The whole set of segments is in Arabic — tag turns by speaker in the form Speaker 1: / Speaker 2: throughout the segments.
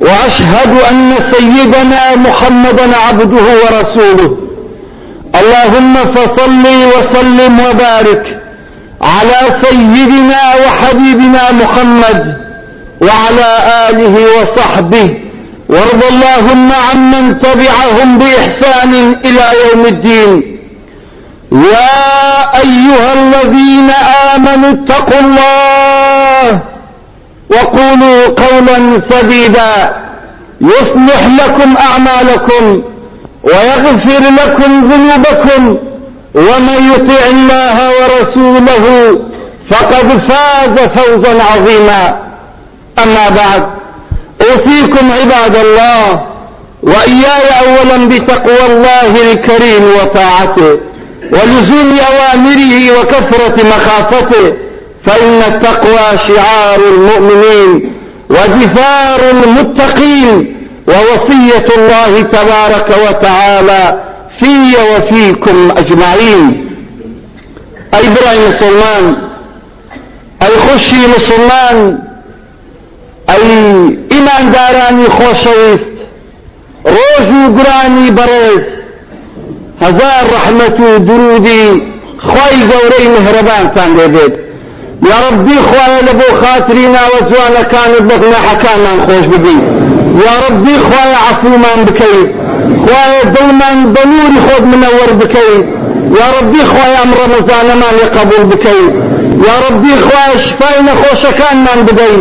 Speaker 1: وأشهد أن سيدنا محمدا عبده ورسوله. اللهم فصل وسلم وبارك على سيدنا وحبيبنا محمد وعلى آله وصحبه. وارض اللهم عمن تبعهم بإحسان إلى يوم الدين. يا أيها الذين آمنوا اتقوا الله وقولوا قولا سديدا. يصلح لكم أعمالكم ويغفر لكم ذنوبكم. ومن يطع الله ورسوله فقد فاز فوزا عظيما. أما بعد أوصيكم عباد الله وإياي أولا بتقوى الله الكريم وطاعته ولزوم أوامره وكثرة مخافته. فإن التقوى شعار المؤمنين ودثار المتقين ووصية الله تبارك وتعالى في وفيكم أجمعين. أي برای مسلمان أي خشي مسلمان أي إيمان داراني خوشويست روجو قراني برز هزار رحمة درودي خواي قوري مهربان كان لبيت يا ربي خوايا لبو خاطرينا وزوانا كانت لك حكانا خوش ببي. يا ربي خوايا عفو من بكي. خوايا دلما ضنوري خود منور بكي. يا ربي خوايا ام رمضان ما يقبل بكي. يا ربي خوايا شفاينا خوش كان من بدي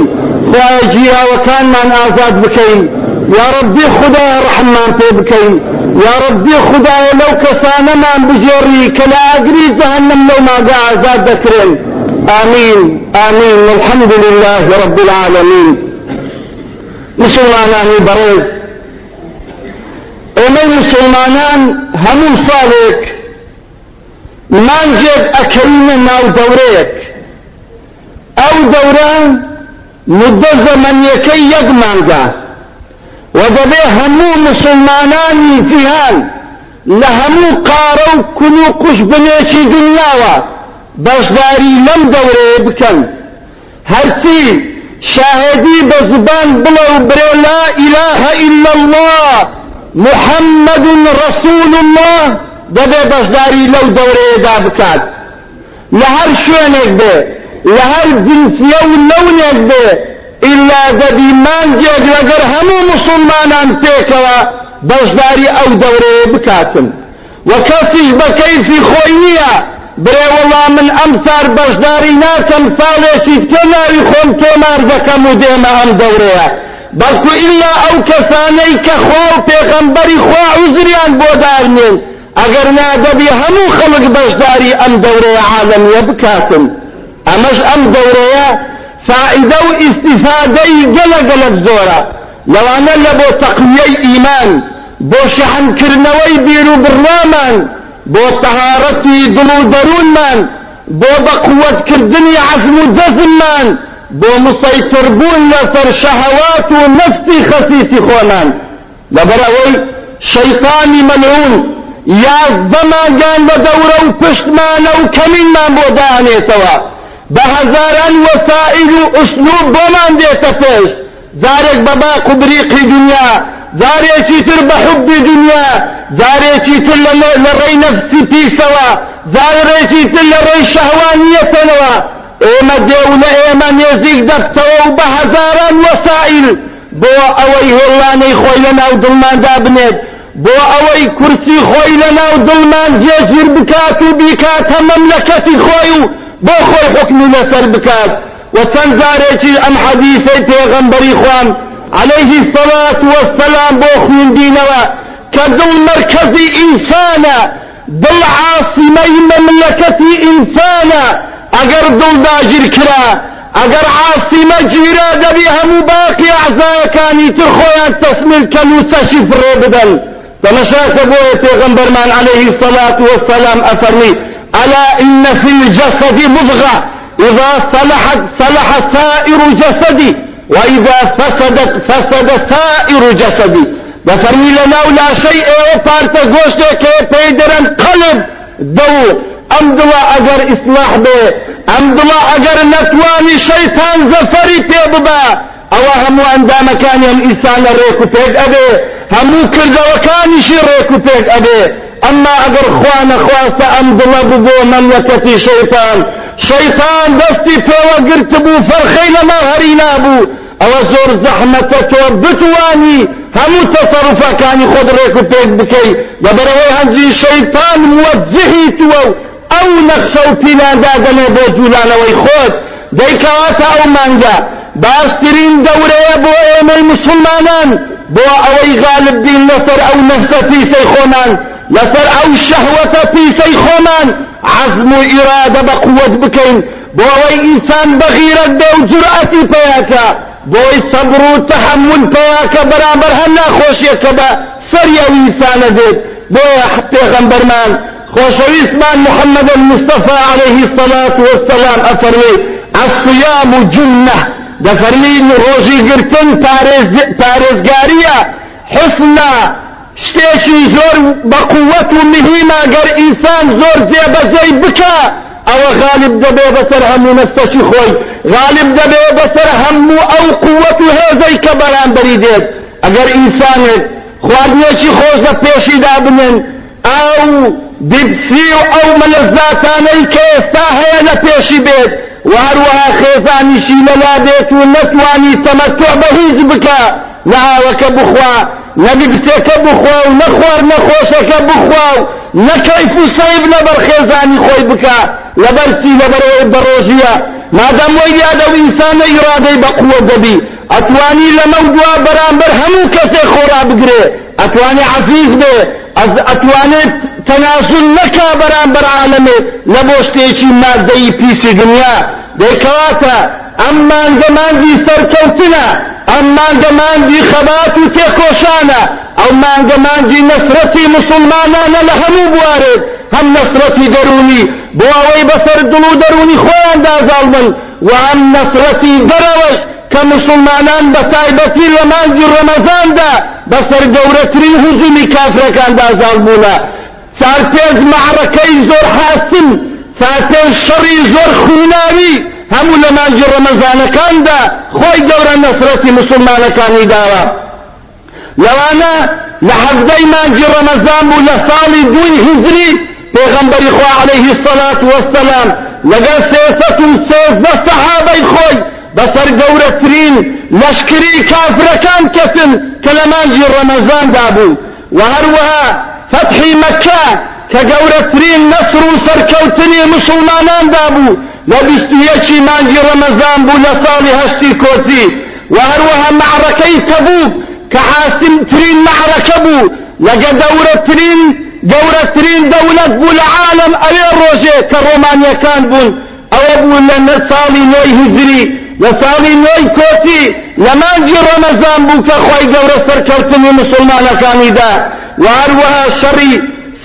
Speaker 1: خوايا جيا وكان من آزاد بكي. يا ربي خدا رحمان بكي يا ربي خدا لو كسانا من بجري كلا أقري جهنم لو ما قاعد زاد ذكرين آمين. آمين. الحمد لله رب العالمين. مسلمانان برز ئێمەی مسلمانان هەموو ساڵێک مانجێک ئەکەینە ناو دەورەیەک ئەو دەورە مدە زەمەنیەکەی یەک مانگە و دەبێ هەموو مسلمانانی جیهان لە هەموو قارە و کون و قوش بەشداری لەم دەورەیە بکەن هەرچی شاهدی بە زبان بڵە و برێ لا إله إلا الله محمد رسول الله دەبێ بەشداری لەو دەورەیەدا بکات لە هەر شوێنێک بێ لە هەر جنسیە و لەونێک بێ ئیلا دەبی مانجێک لەگەر هەموو مسلمانان پێکەوە بەشداری ئەو دەورەیە بکاتن و کەسیش بە کەیفی خۆی نییە برێ وەڵا من ئەم سار بەشداری ناکەم ساڵێکی تۆ ناوی خۆم تۆمار دەکەم و دێمە ئەم دەورەیە. بەڵکو ئیلا ئەو کەسانەی کە خوا و پێغەمبەری خوا عوزریان بۆ دارنێن ئەگەر نادەبی هەموو خەڵک بەشداری ئەم دەورەیە عالەمیە بکاتن ئەمەش ئەم دەورەیە فائدە و ئیسیفادەی گەلە گەلک زۆرە. لەوانە لە بۆ تەقویەی ئیمان بۆ شەحنکردنەوەی بیر و بڕوامان بۆ تەهارەتی دڵ و دەروونمان بۆ بە قووەتکردنی عەزم و جەزممان بۆ مسەیتربوون لەسەر شەهەوات و نەفسی خەسیسی خۆمان. لەبەر ئەوەی شەیطانی مەلعون یازدەماگان لە دەورە و پشتمانە و کەمینمان بۆ دانێتەوە بە هەزاران وەسائل و ئوسلوب بۆمان دێتە پێش. جارێک بە باق و بریقی دنیا جارێکی تر بە جارێکی تر لە ڕێی نەفسی پیسەوە جارێکی تر لە ڕێی شەهوانیەتەوە ئێمە دێو لە ئێمە نێزیک دەبتەوە و بە هەزاران وەسائل بۆ ئەوەی هێڵانەی خۆی لە ناو دڵماندا بنێت بۆ ئەوەی کورسی خۆی لە ناو دڵمان جێگیر بکات و بیکاتە مەملەکەتی خۆی و بۆ خۆی حکمی لەسەر بکات و چەند جارێکی ئەم حەدیثەی پێغەمبەری خوان. عليه الصلاة والسلام بۆ خوێندینەوە کە دڵ مرکزی ئینسانە دڵ عاصمەی مەملەکەتی ئینسانە ئەگەر دڵ داگیر کرا ئەگەر عاسیمە گیرە دەبی هەموو باقی ئەعزایەکانی تر خۆیان تەسمیل کەن و چەشی فڕێ بدەن تەمەشاکە بۆیە پێغەمبەرمان عليه الصلاة والسلام أفرمي ألا إن في الجسد مضغة؟ إذا صلحت صلح سائر جسدي وإذا فسدت فسد سائر جسدي بفرمي لنا لا شيء بارتا گوشتك بيدرن قلب دو. أمدلا أجر إصلاح به أمدلا أجر نتواني شيطان زفري بيببا أو همو ئەندامەکانیان ئیسانە ڕێک و پێک ئەبێ هەموو کردەوەکانیشی ڕێک و پێک ئەبێ ئەمما ئەگەر خوا نەخواستە ئەم دڵە ببۆ مەملەکەتی شەیتان شەیتان دەستی پێوە گرت بوو فەرخەی لەما هەری نابوو ئەوە زۆر زەحمەتە تۆ بتوانی. هەموو تەسەڕفەکانی خۆت ڕێک و پێک بکەی لەبەرەوەی هەنجی شەیتان موەجهی تووە و ئەو نەخشە و پیلاندا دەمێ بۆ جوولانەوەی خۆت دەیکەواتە ئەو مانگە باشترین دەورەیە بۆ ئێمەی مسلمانان بۆ ئەوەی غالب بین لەسەر ئەو نەفسە پیسەی خۆمان لەسەر ئەو شەهوەتە پیسەی خۆمان عزم و ئیرادە بە قووەت بکەین بۆ ئەوەی ئینسان بەغیرەت بێ و جورئەتی پێیاکە بۆی سەبر و تەحمل پێیاکە بەرامبەر هەر ناخۆشیەکە بە سەری ئەو ئینسانە دێت بۆیە پێغەمبەرمان خوشويسمان محمد المصطفى عليه الصلاة والسلام. أفرمي الصيام جنة. دەفەرمین ڕۆژی گرتن پارێزگاریە حسنە شتێکی زۆر بە قووەت و مهمە گەر ئینسان زۆر جێبەجێی بکە ئەوە غالب دەبێ بەسەر هەموو نەفسەکی خۆی غالب دەبێ بەسەر هەموو ئەو قووەت و هێزەی کە بەرامبەری دێت ئەگەر ئینسانێک خواردنێکی خۆش لە پێشیدا بنن ئەو بیبسی و ئەو مەلەزاتانەی کە ئێستا هەیە لە پێشی بێت وهروها خێزانیشی لەلا بێت و نەتوانی تەمەتۆ بە هیچ بکە نەهاوەکە بخوا نەبیبسێکە بخوا و نەخوار نەخۆشەکە بخوا و نەکەیف و سەیب لەبەر خێزانی خۆی بکە لەبەر چی لەبەرەوەی بەڕۆژیە مادام وی یاد او انسان اراده با قوت دبی اتوانی لموجوا برانبر همو کسی خورا بگره. اتوانی عزیز به. از اتوانی تناسل نکا برانبر عالمه. لبوشتی چی مادهی پیسی دنیا. دیکواتا اما زمان دی سرکوتنا اما زمان دی خبات و تکوشانا ما زمان دی نصرتی مسلمانانا لهمو بوارد. هم نصرتی درونی. بۆ ئەوەی بەسەر دڵ و دەرونی خۆیان دازاڵبن و هەم نەسرەتی دەرەوەش کە مسلمانان بە تایبەتی لە مانگی ڕەمەزاندا بەسەر گەورەترین هزومی کافرەکان دازاڵ بوونە چارتێز معرەکەی زۆر حاسم چارتێز شەڕی زۆر خووناوی هەموو لە مانگی ڕەمەزانەکاندا خۆی گەورە نەسرەتی مسلمانەکانی داوە لەوانە لە حەزدەی مانگی ڕەمەزان بوو لە ساڵی دوی هزری پێغەمبەری خوا عەلەیهی السەلات وەسەلام لەگەڵ سێسەد و سێزدە سەحابەی خۆی بەسەر گەورەترین لەشکری کافرەکان کەسن کە لە مانگی ڕەمەزاندا بوو و هەروەها فتحی مەکە کە گەورەترین نەسر و سەرکەوتنی مسلماناندا بوو لە بیست و یەکی مانگی ڕەمەزان بوو لە ساڵی هەشتی کۆچی و هەروەها معرەکەی تەبوک کە حاسمترین معرەکە بوو لەگە دەورەترین گەورەترین دەولەت بوو لە عالم ئەوێ ڕۆژێ کە ڕۆمانیەکان بوون. ئەوە بوو لە ساڵی نۆی هجری لە ساڵی نۆی کۆچی لە مانگی ڕەمەزان بوو کە خۆی گەورە سەرکەوتنی مسلمانەکانیدا و هەروەها شەڕی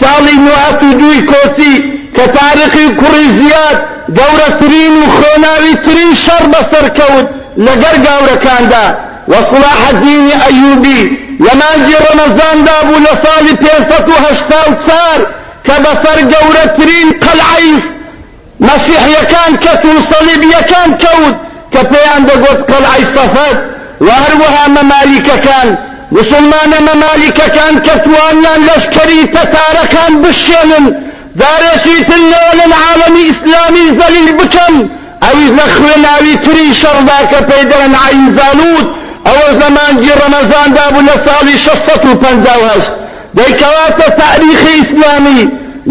Speaker 1: ساڵی نوهەت و دوی کۆچی کە تاریخی کوڕی زیاد گەورەترین و خۆناوی ترین شەڕ بەسەرکەوت لەگەر گاورەکاندا. وصلاح الدين أيوبي جي رمضان دابو لصالي وهشتا وتسار كبصر جورة ترين قلعيس. مسيح يكان كتو صليب يكان كود كبيان دقوت قلعي صفات. وهروها ممالك كان. مسلمان ممالك كان كتوانا لشكري تتارا كان بشينن. دارشي تلول العالم إسلامي زليل بكم أو نخوين أو تري شرباك بيدرن عين زالوت. ئەوە زەمانجی ڕەمەزان دابوو لە ساڵی 1650 دەیکەواتە تاریخی ئیسلامی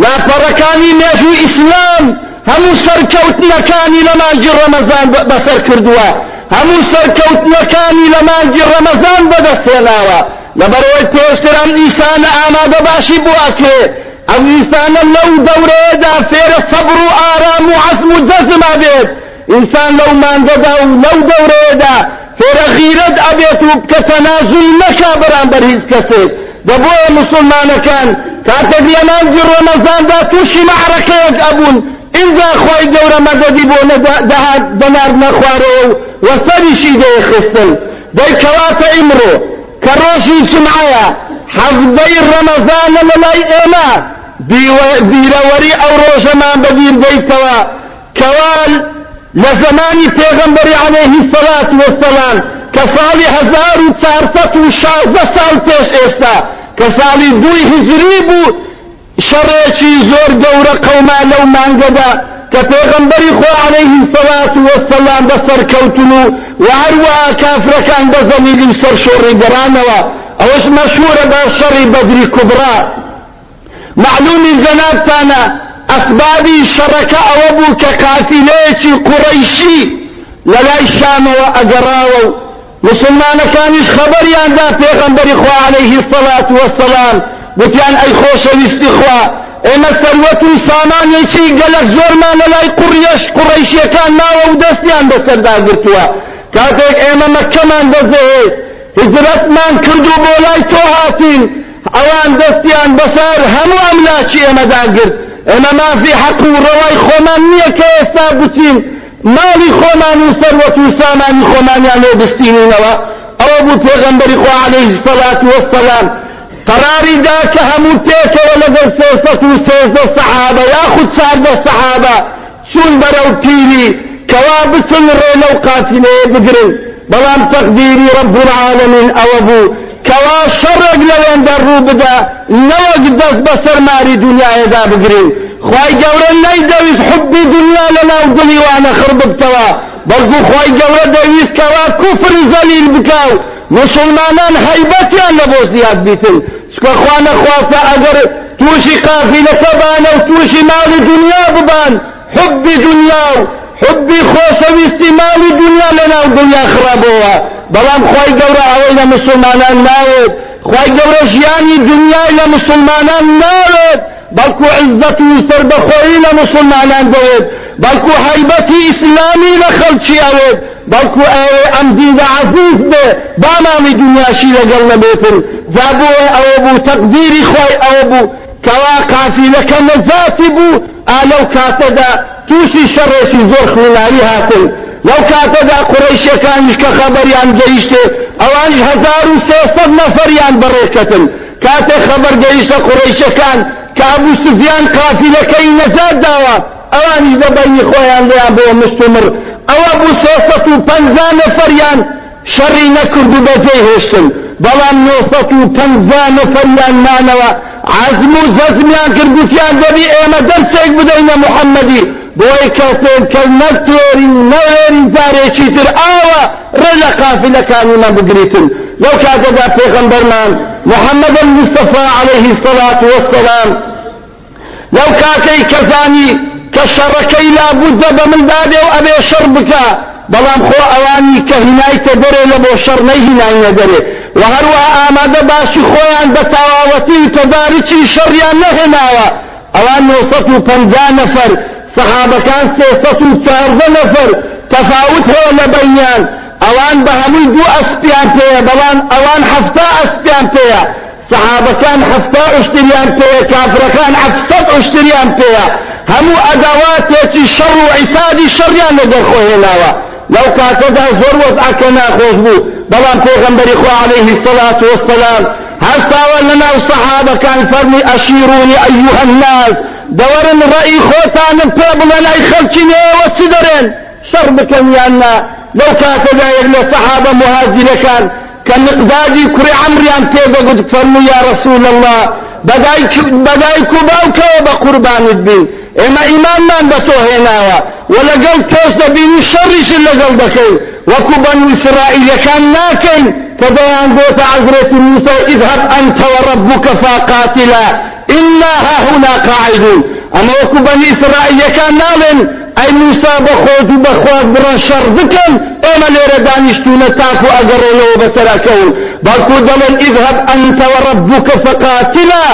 Speaker 1: لاپەڕەکانی مێژوو ئیسلام هەموو سەرکەوتنەکانی لە مانجی ڕەمەزان بەسەر کردووە هەموو سەرکەوتنەکانی لە مانجی ڕەمەزان بەدەستێناوە لەبەرەوەی پێشتر ئەم ئیسانە ئامادە بۆ ئەکرێ ئەم ئیسانە لەو دەورەیەدا فێرە سەبر و ئارام و عەزم و جەزما بێت ئینسان لەو مانگەدا و لەو دەورەیەدا فێرە غیرەت ئەبێت و کە تەنازل نەکا بەرامبەر هیچ کەسێک دەبۆیە مسلمانەکان کاتێک لە ناوجی ڕۆمەزاندا تووشی معرەکەیەک ئەبوون ئینجا خۆی گەورە مەدەدی بۆ دەهات بەناردنە خوارەوە و وەسەریشی دەیخستن دەیکەواتە ئیمڕۆ کە ڕۆژی جمعەیە حەزبەی ڕەمەزانە لەلای ئێمە بیرەوەری ئەو ڕۆژەمان بەبیر دەیتەوە کەوال پێغەمبەری عەلەیهی سەلات وەسەلام کە ساڵی هەزار و چارسەد و شازدە ساڵ پێش ئێستا کە ساڵی دوی هجری بوو شەڕێکی زۆر گەورە قەوما لەو مانگەدا کە پێغەمبەری خۆ عەلەیهی سەلات وەسەلام بەسەر کەوتن و وهروەها کافرەکان بە زەمیلی سەر شۆڕی گەرانەوە. ئەوش مەشهورە بە شەڕی بەدری کوبرا. معلومی جەنابتانە ئەسبابی شەڕەکە ئەوە بوو کە قافیلەیەکی قوڕەیشی لە لای شامەوە ئەگەڕاوە و مسلمانەکانیش خەبەریاندا پێغەمبەری خوا عەلەیهی سەڵات وەسەلام گوتیان ئەی خۆشەویستی خوا. ئێمە سەروەت و سامانێکی گەلک زۆرمان لە لای قوڕیەش قوڕەیشیەکان ماوە و دەستیان بەسەردا گرتووە. کاتێک ئێمە مەکەمان دەزەهێت هجرەتمان کردو بۆ لای تۆ هاتین. ئەوان دەستیان بەسەر هەموو ئەملاکی ئێمەدا گرت. ئێمە مافی حەق و ڕەوای خۆمان نییە کە ئێستا بچین ماڵی خۆمان و سەروەت و سامانی خۆمانیان لێ بستینینەوە ئەوە بوو پێغەمبەری خوا عەلەیهی سەڵات وەسەلام قراری دا کە هەموو پێکەوە لەگەڵ سێسەد و سێزدە سەحابە یاخود چاردە سەحابە چون بەرەو پیری. کەوا بچن ڕێ لەو قافیلەیە بگرن. بەڵام تەقدیری رب العالمین ئەوە بوو کەوا شەڕێک لەوێن دەڕوو بدا نەوەک دەست بە سەرماری دنیاەدا بگرین خی گەورە نەیدەویست حبی دنیا لە ناو وانە خڕ بکتەوە بەڵکو خی گەورە دەویست کەوا کوفری زەلیل بکاو مسلمانان هەیبەتیان لە بۆ زیاد بیتن چکە خوا نەخواتە ئەگەر تووشی قافیلەکە بانە و تووشی ماڵی دنیا ببان. حبی دنیا و حبی خۆشەویستی ماڵی دنیا لە ناو دنیا بەڵام خی گەورە ئەوەی لە مسلمانان ناوێت خی گەورە ژیانی دنیای لە مسلمانان ناوێت بەڵکو عزت و سربەخۆیی لە مسلمانان دەوێت بەڵکو هەیبەتی ئیسلامی لە خەڵکی ئەوێت بەڵکو ئەوێ ئەم دینە عەزیز بێ بامامی دنیاشی لەگەڵ نەبێتن جابووە ئەوە بوو تەقدیری خۆی ئەوە بوو کەوا قافیلەکە نەزاتی بوو ئالەو کاتەدا تووشی شەڕێکی زۆر خوڵایی هاتن لەو کاتەدا قڕیشەکانیش کە خەبەریان گەیشتێ ئەوانش هەزار و سێسەد نەفەریان بەڕێکەتن کاتێ خەبەر گەیشتە قڕیشەکان کە ئەبوو سفیان قافیلەکەی نەزات داوە ئەوانیش بەبەینی خۆیان لێیان بۆ مستمر. ئەوە بوو سێسەد و پەنجا نەفەریان شەڕی نەکرد و بەجێ هێشتن بەڵام نۆسەد و پەنجا نەفەریان مانەوە عزم و زەزمیان کردوتیان دەبی ئێمە دەرسێک بدەینە محەممەدی بۆی کە نەتێرین نەوێرین جارێکی تر ئاوە ڕێ لە قافلەکانیمە بگریتن. لەو کاتەدا پێغەمبەرمان محەممەد المستەفا عليه الصلاة والسلام لەو کاتەی کەزانی کە شەڕەکەی لابوودە بە مندادێ و ئەبێ شەڕ بکە بەڵام خۆ ئەوانی کە هینایتە دەرێ لە بۆ شەڕ نەیهیناینە دەرێ. و هەروە ئامادە باشی خۆیان بە تەواوەتی تەدارکی شەڕیان نەهێناوە. ئەوان 950 نەفەر سەحابەکان سێسەد و چاردە نەفەر تەفاوت هەیە لە بەینیان ئەوان بە هەمووی دوو ئەسپیان پێیە بەڵام ئەوان هەفتا ئەسپیان پێیە سەحابەکان هەفتا عشتریان پێیە کافرەکان حەفسەد عشتریان پێیە هەموو ئەداواتێکی شەڕ و عیتادی شەڕیان لەگەڵ خۆهێناوە لەو کاتەدا زۆر وەزعکە ناخۆش بوو بەڵام پێغەمبەری خوا عەلەیهی سەڵات وەسەلام هەستاوە لەناو سەحابەکان فەرمی ئەشیرونی ئەیوهە الناس؟ پێ بڵێن ئەی خەڵکی نێوە چی دەرێن شەڕ بکەن یاننا لەو کاتەدا یەک لە سەحابە مهاجرەکان کە مقدادی کوڕی عەمریان پێ دەگوت فەرموو یا رەسوول الله. بەدایک و باوکەوە بە قوربانت بین ئێمە ئیمانمان بە تۆ هێناوە و لەگەڵ تۆش دەبینی شەڕیش لەگەڵ دەکەین وەکو بەنو ئیسرائیلەکان ناکەین کە دەیان بۆتە عەزرەتی موسى اذهب أنت وربك فقاتلا إنا هاهنا قاعدون أما وەکو بەنی ئیسرائیلەکان ناڵێن ئەی موسا بەخۆت و بەخوات بڕە شەڕ بکەن ئێمە لێرە دانیشتونە تاکو ئەگەڕێنەوە بەسەراکەون بەڵکو دەڵێن اذهب أنت وربك فقاتلا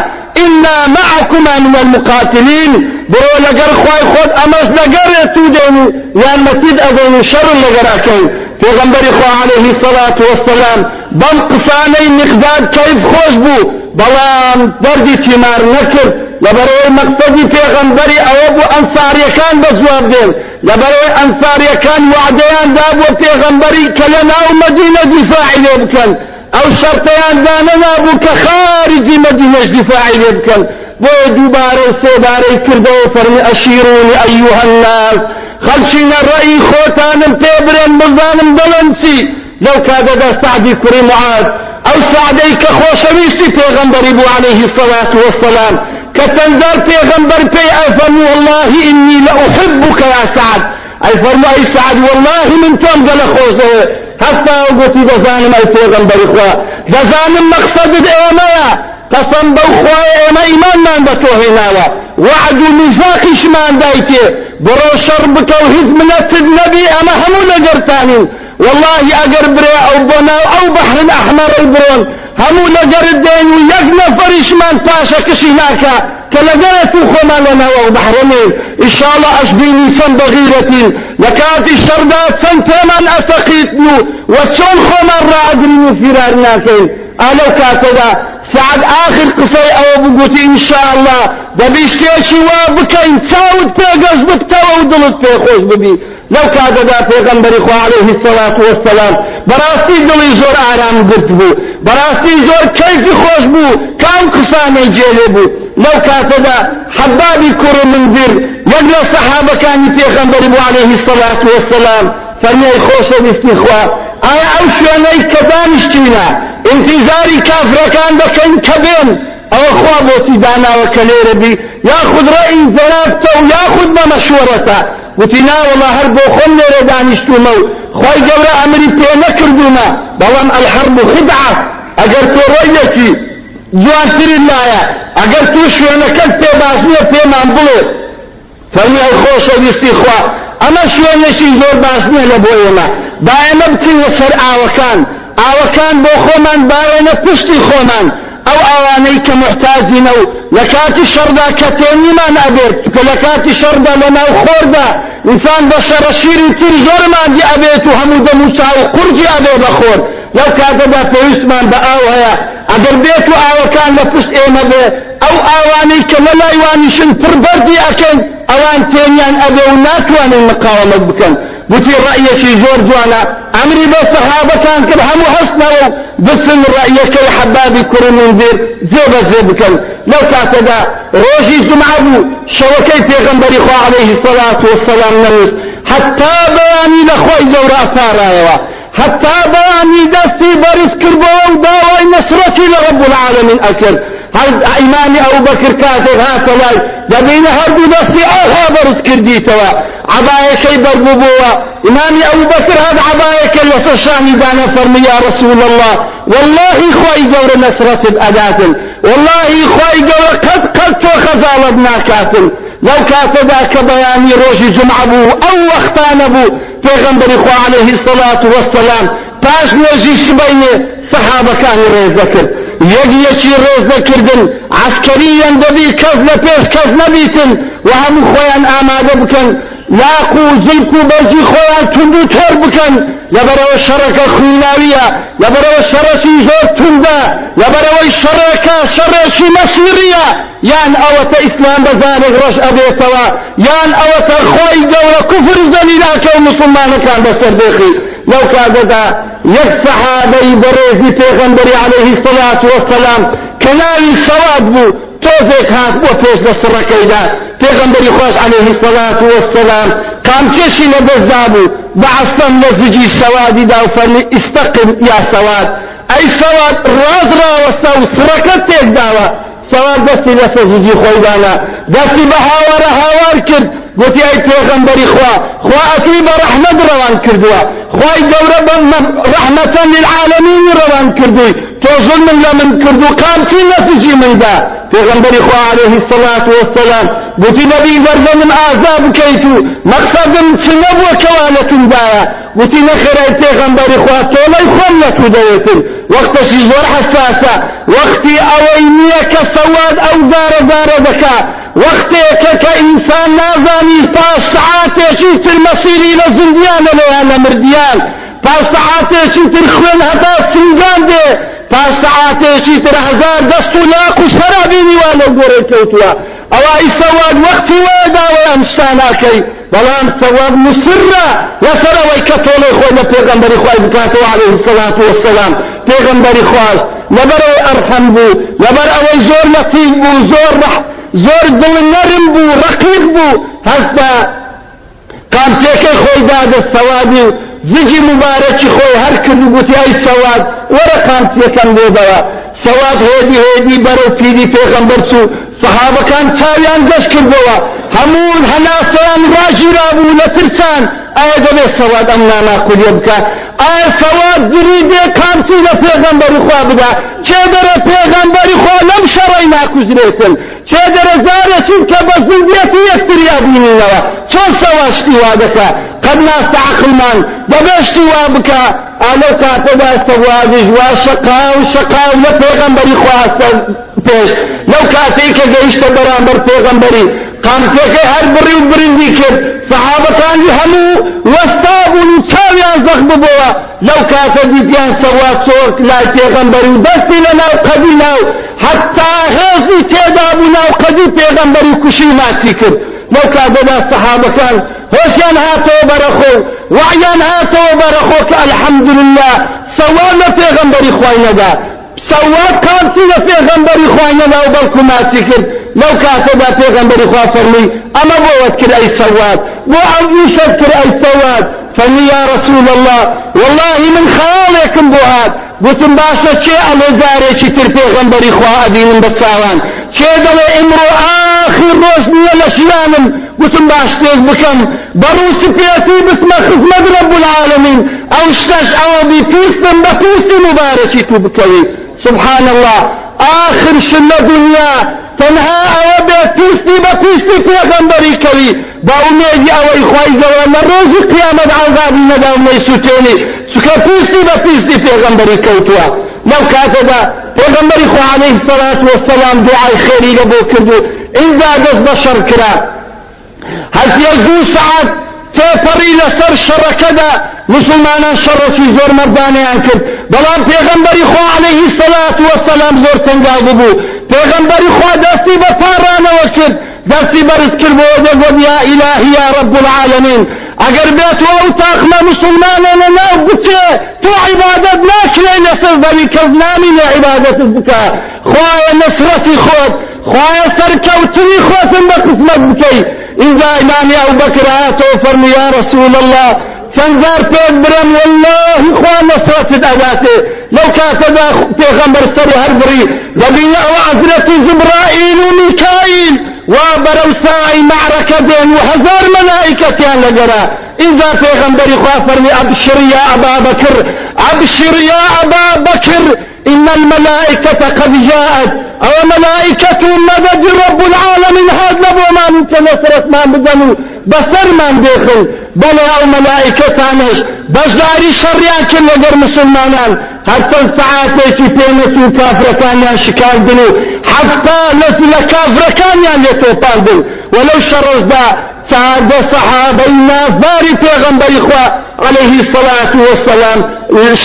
Speaker 1: إنا معكما من المقاتلين برو لقر خواي خود أمس لقر يتودين يعني متيد أذين شر لقر أكين غنبر إخوة عليه الصلاة والسلام بل قصاني مقداد كيف خوش بو؟ دردي تمار نكر لبروي مقصدي في غنبري أو أبو أنصاري كان أنصاري كان وعديان دابو في غنبري كلنا ومدينة دفاعي لبكن أو شرطیان داننا بو که خارجی مدینش دفاعی بکن. بو دوباره و سێبارەی کردەوە فەرمی ئەشیرونی ئەیوها الناس. خەلچینە ڕەئی خۆتانم پێ برێن بزانم دەڵێن چی لەو کاتەدا سعدی کوڕی معاذ. ئەو سعدەی کە خۆشەویستی پێغەمبەری بوو عليه الصلاة والسلام. کە چەندار پێغەمبەر پێی ئەفەرمو والله إني لأحبك يا سعد. أي فرمو أي سعد والله من تۆم گەلە خۆش دەوێت هەستا گوتی دەزانم ئەی پێغەمبەری خوا دەزانم مەقسەدت ئێمەیە قەسەم بەو خوای ئێمە ئیمانمان بە تۆ هێناوە وعد و میزاقیشمان دایتێ بڕۆ شەڕ بکە و هیچ منەتت نەبی ئەمە هەموو لەگەرتانین والله ئەگەر برێ ئەو بۆ ناو ئەو بەحرن ئەحمەڕی برۆن هەموو لەگەرت دێن و یەک نەفەریشمان پاشە کشی ناکە کە لەگەرت و خۆمان لەناوە و بەحرەنێن ئیشاڵە ئەشبینی چەند بەغیرەتین لە کاتی شەردا چەند پێمان ئەسەقیتن و وە چۆن خۆمان ڕائگرین و فیرار ناکەین ئالەو کاتەدا سعد آخر قصي أو بقوتي إن شاء الله. دەبیشتێکی وا بکەین چاوت پێگەشت بکەوە و دڵت پێخۆش ببی. لەو کاتەدا پێغەمبەری خوا عەلەیهی و وەسەلام بەڕاستی دڵی زۆر ئارام گرت بوو بەڕاستی زۆر کەیفی خۆش بوو کام قسانەی جێلێ بوو. لەو کاتەدا حەبابی کوڕ منذر یەک لە سەحابەکانی پێغەمبەری بوو عەلەیهی سەڵات وەسەلام فەرمێی خۆشەویستی خوا. ئایا ئەو شوێنەی کە دانیشتینە انتیزاری کافرەکان دەکەن کە بێن؟ او خوا بوتی داناوە کە لێرە بی؟ یاخود ڕئی زەرابتە و یاخود بە مەشوەرەتە وتی ناوەڵا هەر بۆ خۆم لێرە دانیشتومە و خۆی گەورە ئەمری پێ نەکردومە. بەڵام الحرب خدعة. ئەگەر تۆ ڕۆیەکی جوانتری لایە. ئەگەر تو شوێنەکەت پێ باش نییە پێمان بڵێ. فەرمی ئەو خۆشەویستی خوا. ئەمە شوێنێکی زۆر باش نییە لە بۆ ئێمە. با ئێمە بچینە سەر ئاوەکان. ئاوەکان بۆ خۆمان باوێنە پشتی خۆمان. ئەو ئەوانەی کە محتاجینە و لە کاتی شەردا کە تێنیمان ئەبێت کە لە کاتی شەردا لە ناو خۆردا ئینسان بە شەڕەشیری تر زۆرماندی ئەبێت و هەموو دەموچا و قورجی ئەبێ بە خۆر لەو کاتەدا پێویستمان بە ئاو هەیە ئەگەر بێت و ئاوەکان لە پشت ئێمە بێ ئەو ئاوانەی کە لە لایوانیشن پڕبەردی ئەکەن ئەوان تێنیان ئەبێ و ناتوانن مقاومت بکەن گوتی ڕەیەکی زۆر جوانە ئەمری بە سەحابەکان کرد هەموو هەستنەوە و بچن ڕەیەکەی حەبابی کوڕ منذر جێبە جێ بکەن لەو کاتەدا ڕۆژی جمعە بوو شەوەکەی پێغەمبەری خوا عەلەیهی سەڵات وەسەلام نەنووست حتا بەیانی لە خۆی گەورە ئەپارایەوە حتا بەیانی دەستی بەرز کردەوە و داوای ئەکرد هەر ئیمانی ئەو بەکر کاتێک هاتە لای دەبینە هەردوو دەستی ئاها بەرز کردیتەوە عبايكي بربوبوا إمامي أبو بكر هذا عبايك لسشاني دانا فرمي يا رسول الله. والله إخوائي جور نصرة الأداة والله إخوائي جور قد قد وخزالبنا كاتل. لو كاتدا كبياني روشي جمع بو أو وقتان بو. پیغمبر إخوة عليه الصلاة والسلام. پاش نوزي سبيني یەک یەکی ڕێز دەکردن. عسکەریان دەبی کەس لە پێش کەس نەبیتن. و هەموو خۆیان ئامادە بکەن. لاق و زلک و بەرزی خۆیان تونند و تۆر بکەن. لەبەرەوە شەڕەکە خویناویە. لەبەرەوە شەڕەتی زۆر توندە لەبەرەوەی شەڕەکە شەڕێکی مەسیریە یان ئەوەتە ئیسلام بەزانێک ڕەش ئەبێتەوە. یان ئەوەتە خۆی گەورە کوفر زەنیراکە و مسلمانەکان بەسەر بێخی. لەو کاتەدا بەڕێزی پێغەمبەری عەلەیهی سەڵات وەسەلام کە ناوی سەواد بوو تۆزێک هات بۆ پێش لە سڕەکەیدا پێغەمبەری خۆش عليه الصلاة والسلام. قامچێشی لە دەستدا بوو بەعستەم لە زجی سەوادیدا و فەرمی ئیستەقم یا سەواد ئەی سەواد ڕاز ڕاوەستە و سڕەکەت تێکداوە سەواد دەستی لەسە زجی خۆیدانا دەستی بە هاوارە هاوار کرد. گوتی ئەی پێغەمبەری خوا خوا ئەکری بە ڕەحمەت ڕەوان کردووە خوای گەورە بە ڕەحمەتەن للعالەمین ڕەوان کردووی تۆ ظلم لە من کردو قامچی نەفجی مندا پێغەمبەری خوا عليه الصلاة والسلام گوتی نەبی وەرزەمم ئازا بکەیت و مەقسەدم چ نەبووە کەوانەتم گوتی نەخێرای پێغەمبەری خوا تۆڵەی خۆم لە تو دەوێتن وەختەشی زۆر حساسە وەختی ئەوەی نییە کە سەواد ئەو دارە دارە دەکا وەختێکە کە ئینسان نازانی تا سعاتێکی تر مەسیری لە زندیانە لەیان لە مردیان. تا سعاتێکی تر خوێن هەتا سنگان دێ تا سعاتێکی تر هەزار دەست و لاق و سەرابینی وا لەو گۆڕێ کەوتووە ئەوای سەواد وەختی وەداوەیان شتاناکەی بەڵام سەواد مسرە لەسەرەوەی کە تۆڵی خۆی لە پێغەمبەری خوای عليه الصلاة والسلام. پێغەمبەری خواست لەبەرەوەی ئەرحەم بوو لەبەر ئەوەی زۆر لەتیف بوو زۆر زۆر دڵ نەرم بوو ڕقیق بوو هەستا قامچێکەی خۆی دادە سەوادی و زجی مبارەکی خۆی هەر کرد و گوتی ئەی سەواد وەرە قامچیەکەم بۆ سەواد هێدی هێدی بەرەو پیری پێغەمبەر چوو. سەحابەکان چاویان گەشت کردەوە. هەموو هەناسەیان ڕاژیرا بوو لە ترسان. ئایا دەبێ سەواد ئەم ناناقودیە بکە؟ ئایا سەواد گری بێ کامچی لە پێغەمبەری خوا بدا؟ چێ دەرە پێغەمبەری خوا لەم شەڕەی ناکوژرێتن چێ دەرە زارێکی کە بە زندیەتی یەکتریا بینینەوە؟ چۆن سەواشتی وا دەکە قد ناستە عقلمان؟ دەبێشتی وا بکە ئالەو کاتەدا سەوادیش وا شەقا و شەقا و لە پێغەمبەری خواستە پێش. لەو کاتەی کە گەیشتە بەرامبەر پێغەمبەری. قامچەکەی هەر بڕی و برندی کرد. سەحابەکانی هەموو وەستا بوون و چاویان زەخ ببەوە لەو کاتە دیتیان سەوات چۆک لای پێغەمبەری و دەستی لە ناو قەدی ناو. حتا هێزی تێدا بوو ناو قەدی پێغەمبەری کوشی ماچی کرد. لەو کاتەدا سەحابەکان هۆشیان هاتەوە بەرەخۆ. وعیان هاتەوە بەرەخۆ کە الحەمدلله سەوان لە پێغەمبەری خوای نەدا سەوات کامچی لە پێغەمبەری خوای نەدا و بەڵکو ماچی کرد لەو کاتەدا پێغەمبەری خوا فەرمی ئەمە بۆوەت کرد ئەی سەوات بۆ ئەم ئیشت کرد ئەی سەوات فەرمی یا رسول الله والله من بۆ هات گوتم باشە چێ ئەلێ جارێکی تر پێغەمبەری خوا ئەبینم بە چاوان؟ چێ دەڵێ ئمڕۆ ئاخر ڕۆژ نییە لە ژیانم گوتم باش تێک بکەم. بەڕووسی پێتی بسمە خزمەت رب العالمین. ئەو شتەش ئەوە بی پیستم بە پیستی مبارەکی تو بکەوی. سبحان الله. آخر شل دنیا. تەنها ئەوە بێ پیستی بە پیستی پێغەمبەری کەوی با ئومێدی ئەوەی خی گەوە لە ڕۆژی قیامەت عذابی نەدا و نەیسوتێنی چکە پیستی بە پیستی پێغەمبەری کەوتووە لەو کاتەدا پێغەمبەری خوا عليه الصلاة والسلام دوعای خێری لە بۆ کردو. ئینجا دەست بە شەڕ کرا. هەسیە دوو سعات تێپەڕی لەسەر شەڕەکەدا مسلمانان شەڕەکی زۆر مەردانیان کرد. بەڵام پێغەمبەری خوا عليه الصلاة والسلام زۆر تەنگاو ببوو پێغەمبەری خوا دەستی بە پاڕانەوە کرد. دەستی بەرز کرد. بۆ دەگوت یا ئیلاهی یا رب العالمین. ئەگەر بێت ئەو تاقمە مسلمانانە ناو بچێ تۆ عیبادەت ناکرێ لەسەر دەوی کەس نامی لە عیبادەتت بکە خوایە نەسرەتی خۆت خوایە سەرکەوتنی خۆتم بە قسمەت بکەی اینجا ئیمامی ئەو بەکر هاتەوە فەرمی یا رسول الله چەند زار پێت برم والله خوا نەسرەتت ئەداتێ لەو کاتەدا پێغەمبەر سەر هەر بڕی دەبینە ئەوە عەزرەتی جبرائیل و میکائیل ساعي بين وهزار ملائكة لقرا إذا في غنبري خافر أبشر يا أبا بكر أبشر يا أبا بكر إن الملائكة قد جاءت. أو ملائكة مدد رب العالمين هذا لبو ما منك نصرت ما بدنو بسر ما داخل بل أو ملائكة بجداري شريان كل لقر مسلمانان حتى ساعاتێکی پێنەچ و کافرەکانیان شکاندن و حتا لە کافرەکانیان لێ تۆپاندن وەلەو شەڕۆژدا سعادە سەحابەی نازداری پێغەمبەری خوا عليه الصلاة والسلام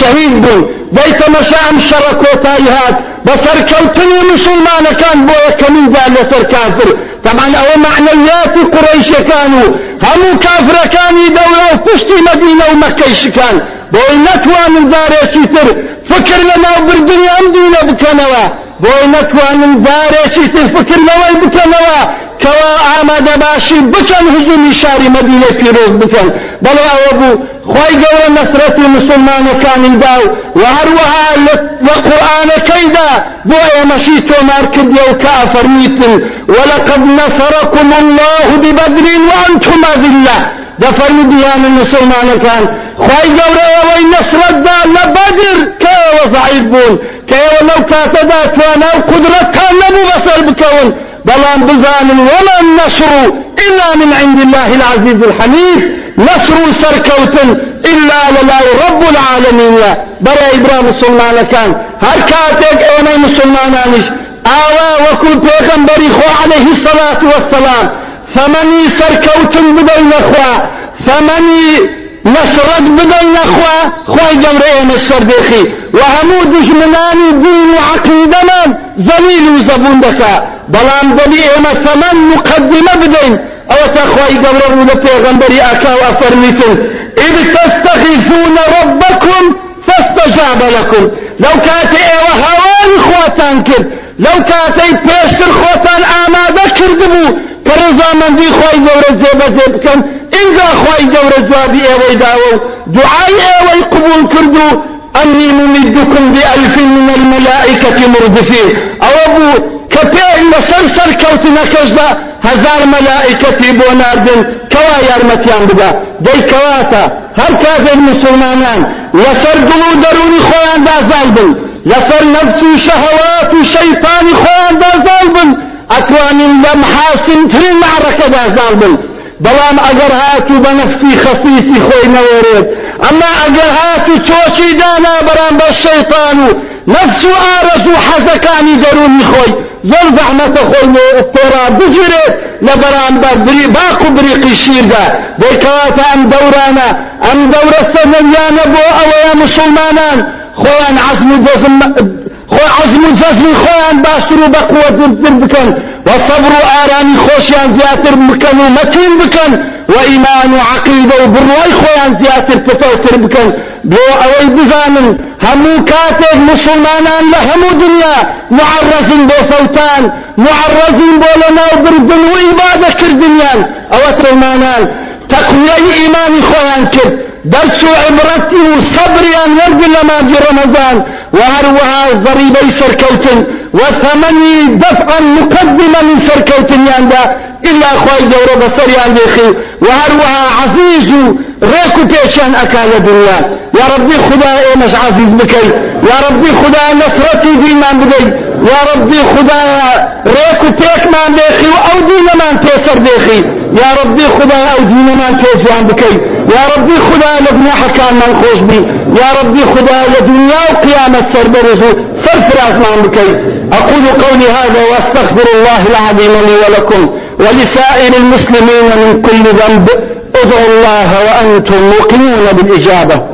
Speaker 1: شهید بوون مەشە ئەم شەڕە کۆتایی هات کەوتنی مسلمانەکان بۆ یەکەمین لەسەر کافر. طبعا ئەوە معنەویاتی قڕەیشەکان و هەموو کافرەکانی دەورە و پشتی مەدینە و مەکەی شکان بۆی نەتوانن جارێکی تر. فکر لە ناوبردنی ئەم دینە بکەنەوە بۆی نەتوانن جارێکی تر. فکر لەوەی بکەنەوە کەوا ئامادە باشی بکەن هجومی شاری مەدینە پیرۆز بکەن بەڵێ ئەوە بوو خی گەورە نەسرەتی مسلمانەکانی دا و هەروەها لە قورآانەکەیدا بۆ ئێمەشی تۆمار کردیە و کە ئەفەرمیتن وەلقد نەسەرەکم الله ببدر وأنتم أذلة. دەفەرمی بیان مسلمانەکان خی گەورەیەوەی نەسرەتدا لە بەدر کەوە زعیب بوون کەوە لەو کاتەدا توانە و قدرەتان نەبوو بەسەر بکەون بەڵام بزانن وەلا النەسر إلا من عند الله العزيز الحميد. نصر سركوتن إلا للاي رب العالمين. برا إبراهيم مسلمان كان. هر كاتك أنا مسلمانانش آوا وكل پیغمبری خو عليه الصلاة والسلام. فمني سركوتن بدين أخوة. فمني نصرت بدين أخوة خوي جمرين السرديخي وهمو دجمناني دين وعقيدنا زليل وزبون دكا بلان دلي اما ثمن مقدمة بدين أو تخوي قبره لبيغمبري اكا وافرميتن اذ تستغيثون ربكم فاستجاب لكم لو كانت أيوه هوان خواتان كرد لو كاتي بيشتر خوتان آماده كردبو كرزا من دي خواهي جورة زيبا زيبكن إنجا خواهي جورة جوابي أيوه داو دعاي أيوه قبول كردو أني ممدكم بألف من الملائكة مردفين. أو أبو كبير مسلسل كوتنا كجدا هزار ملائكتي بو ناردن كوا يارمتيان بدا. دي كواتا هر مسلمانان لسر قلو دروني خوان دا زالبن. لسر نفس شهوات شيطان خوان دا زالبن. أكوان لمحاسن ترين معركة دا زالبن. بلام اگر هاتو بنفسي خصيصي خوي نوريد اما اگر هاتو توشي دانا بران بالشيطان نفسو آرزو حزكاني دروني خوي زۆر زەحمەتە خۆی تۆرا بگیرێت لە بەرامبەر باق و بریقی شیردا دەیکەواتە ئەم دەورانە ئەم مسلمانان. خۆیان عزم و خۆ عزم و جەزمی خۆیان باشتر و بەقوەتتر بکەن وصبر آرامي خوشيان زياتر بكن ومتين بكن وإيمان وعقيدة وبروي خويان زياتر تفوتر بكن بو أوي بزانن همو كاتب مسلمانان لهمو دنيا معرزين بو فوتان معرزين بو لنا وبردن وإبادة كردنيان أو ترمانان تقوية إيماني خويان كرد درس عبرتي وصبريان ورد لما جي رمضان وهروها ضريبي سركوتن وثمني دفعا مقدما من سركوتن ياندا إلا أخوي دورة بصريان ديخي وهروها عزيز ريكو بيشان أكال الدنيا يا ربي خدا إيمش عزيز بكي. يا ربي خدا نصرتي بيمان بدي يا ربي خدا ريكو بيك مان ديخي أو دين مان تيسر ديخي يا ربي خدا أو دين مان تيجوان بكي. يا ربي خدا لبنى حكام من خوش بي. يا ربي خدا لدنيا وقيامة سر برزو صرف رازمان بكي. أقول قولي هذا وأستغفر الله العظيم لي ولكم ولسائر المسلمين من كل ذنب ادعوا الله وأنتم موقنون بالإجابة.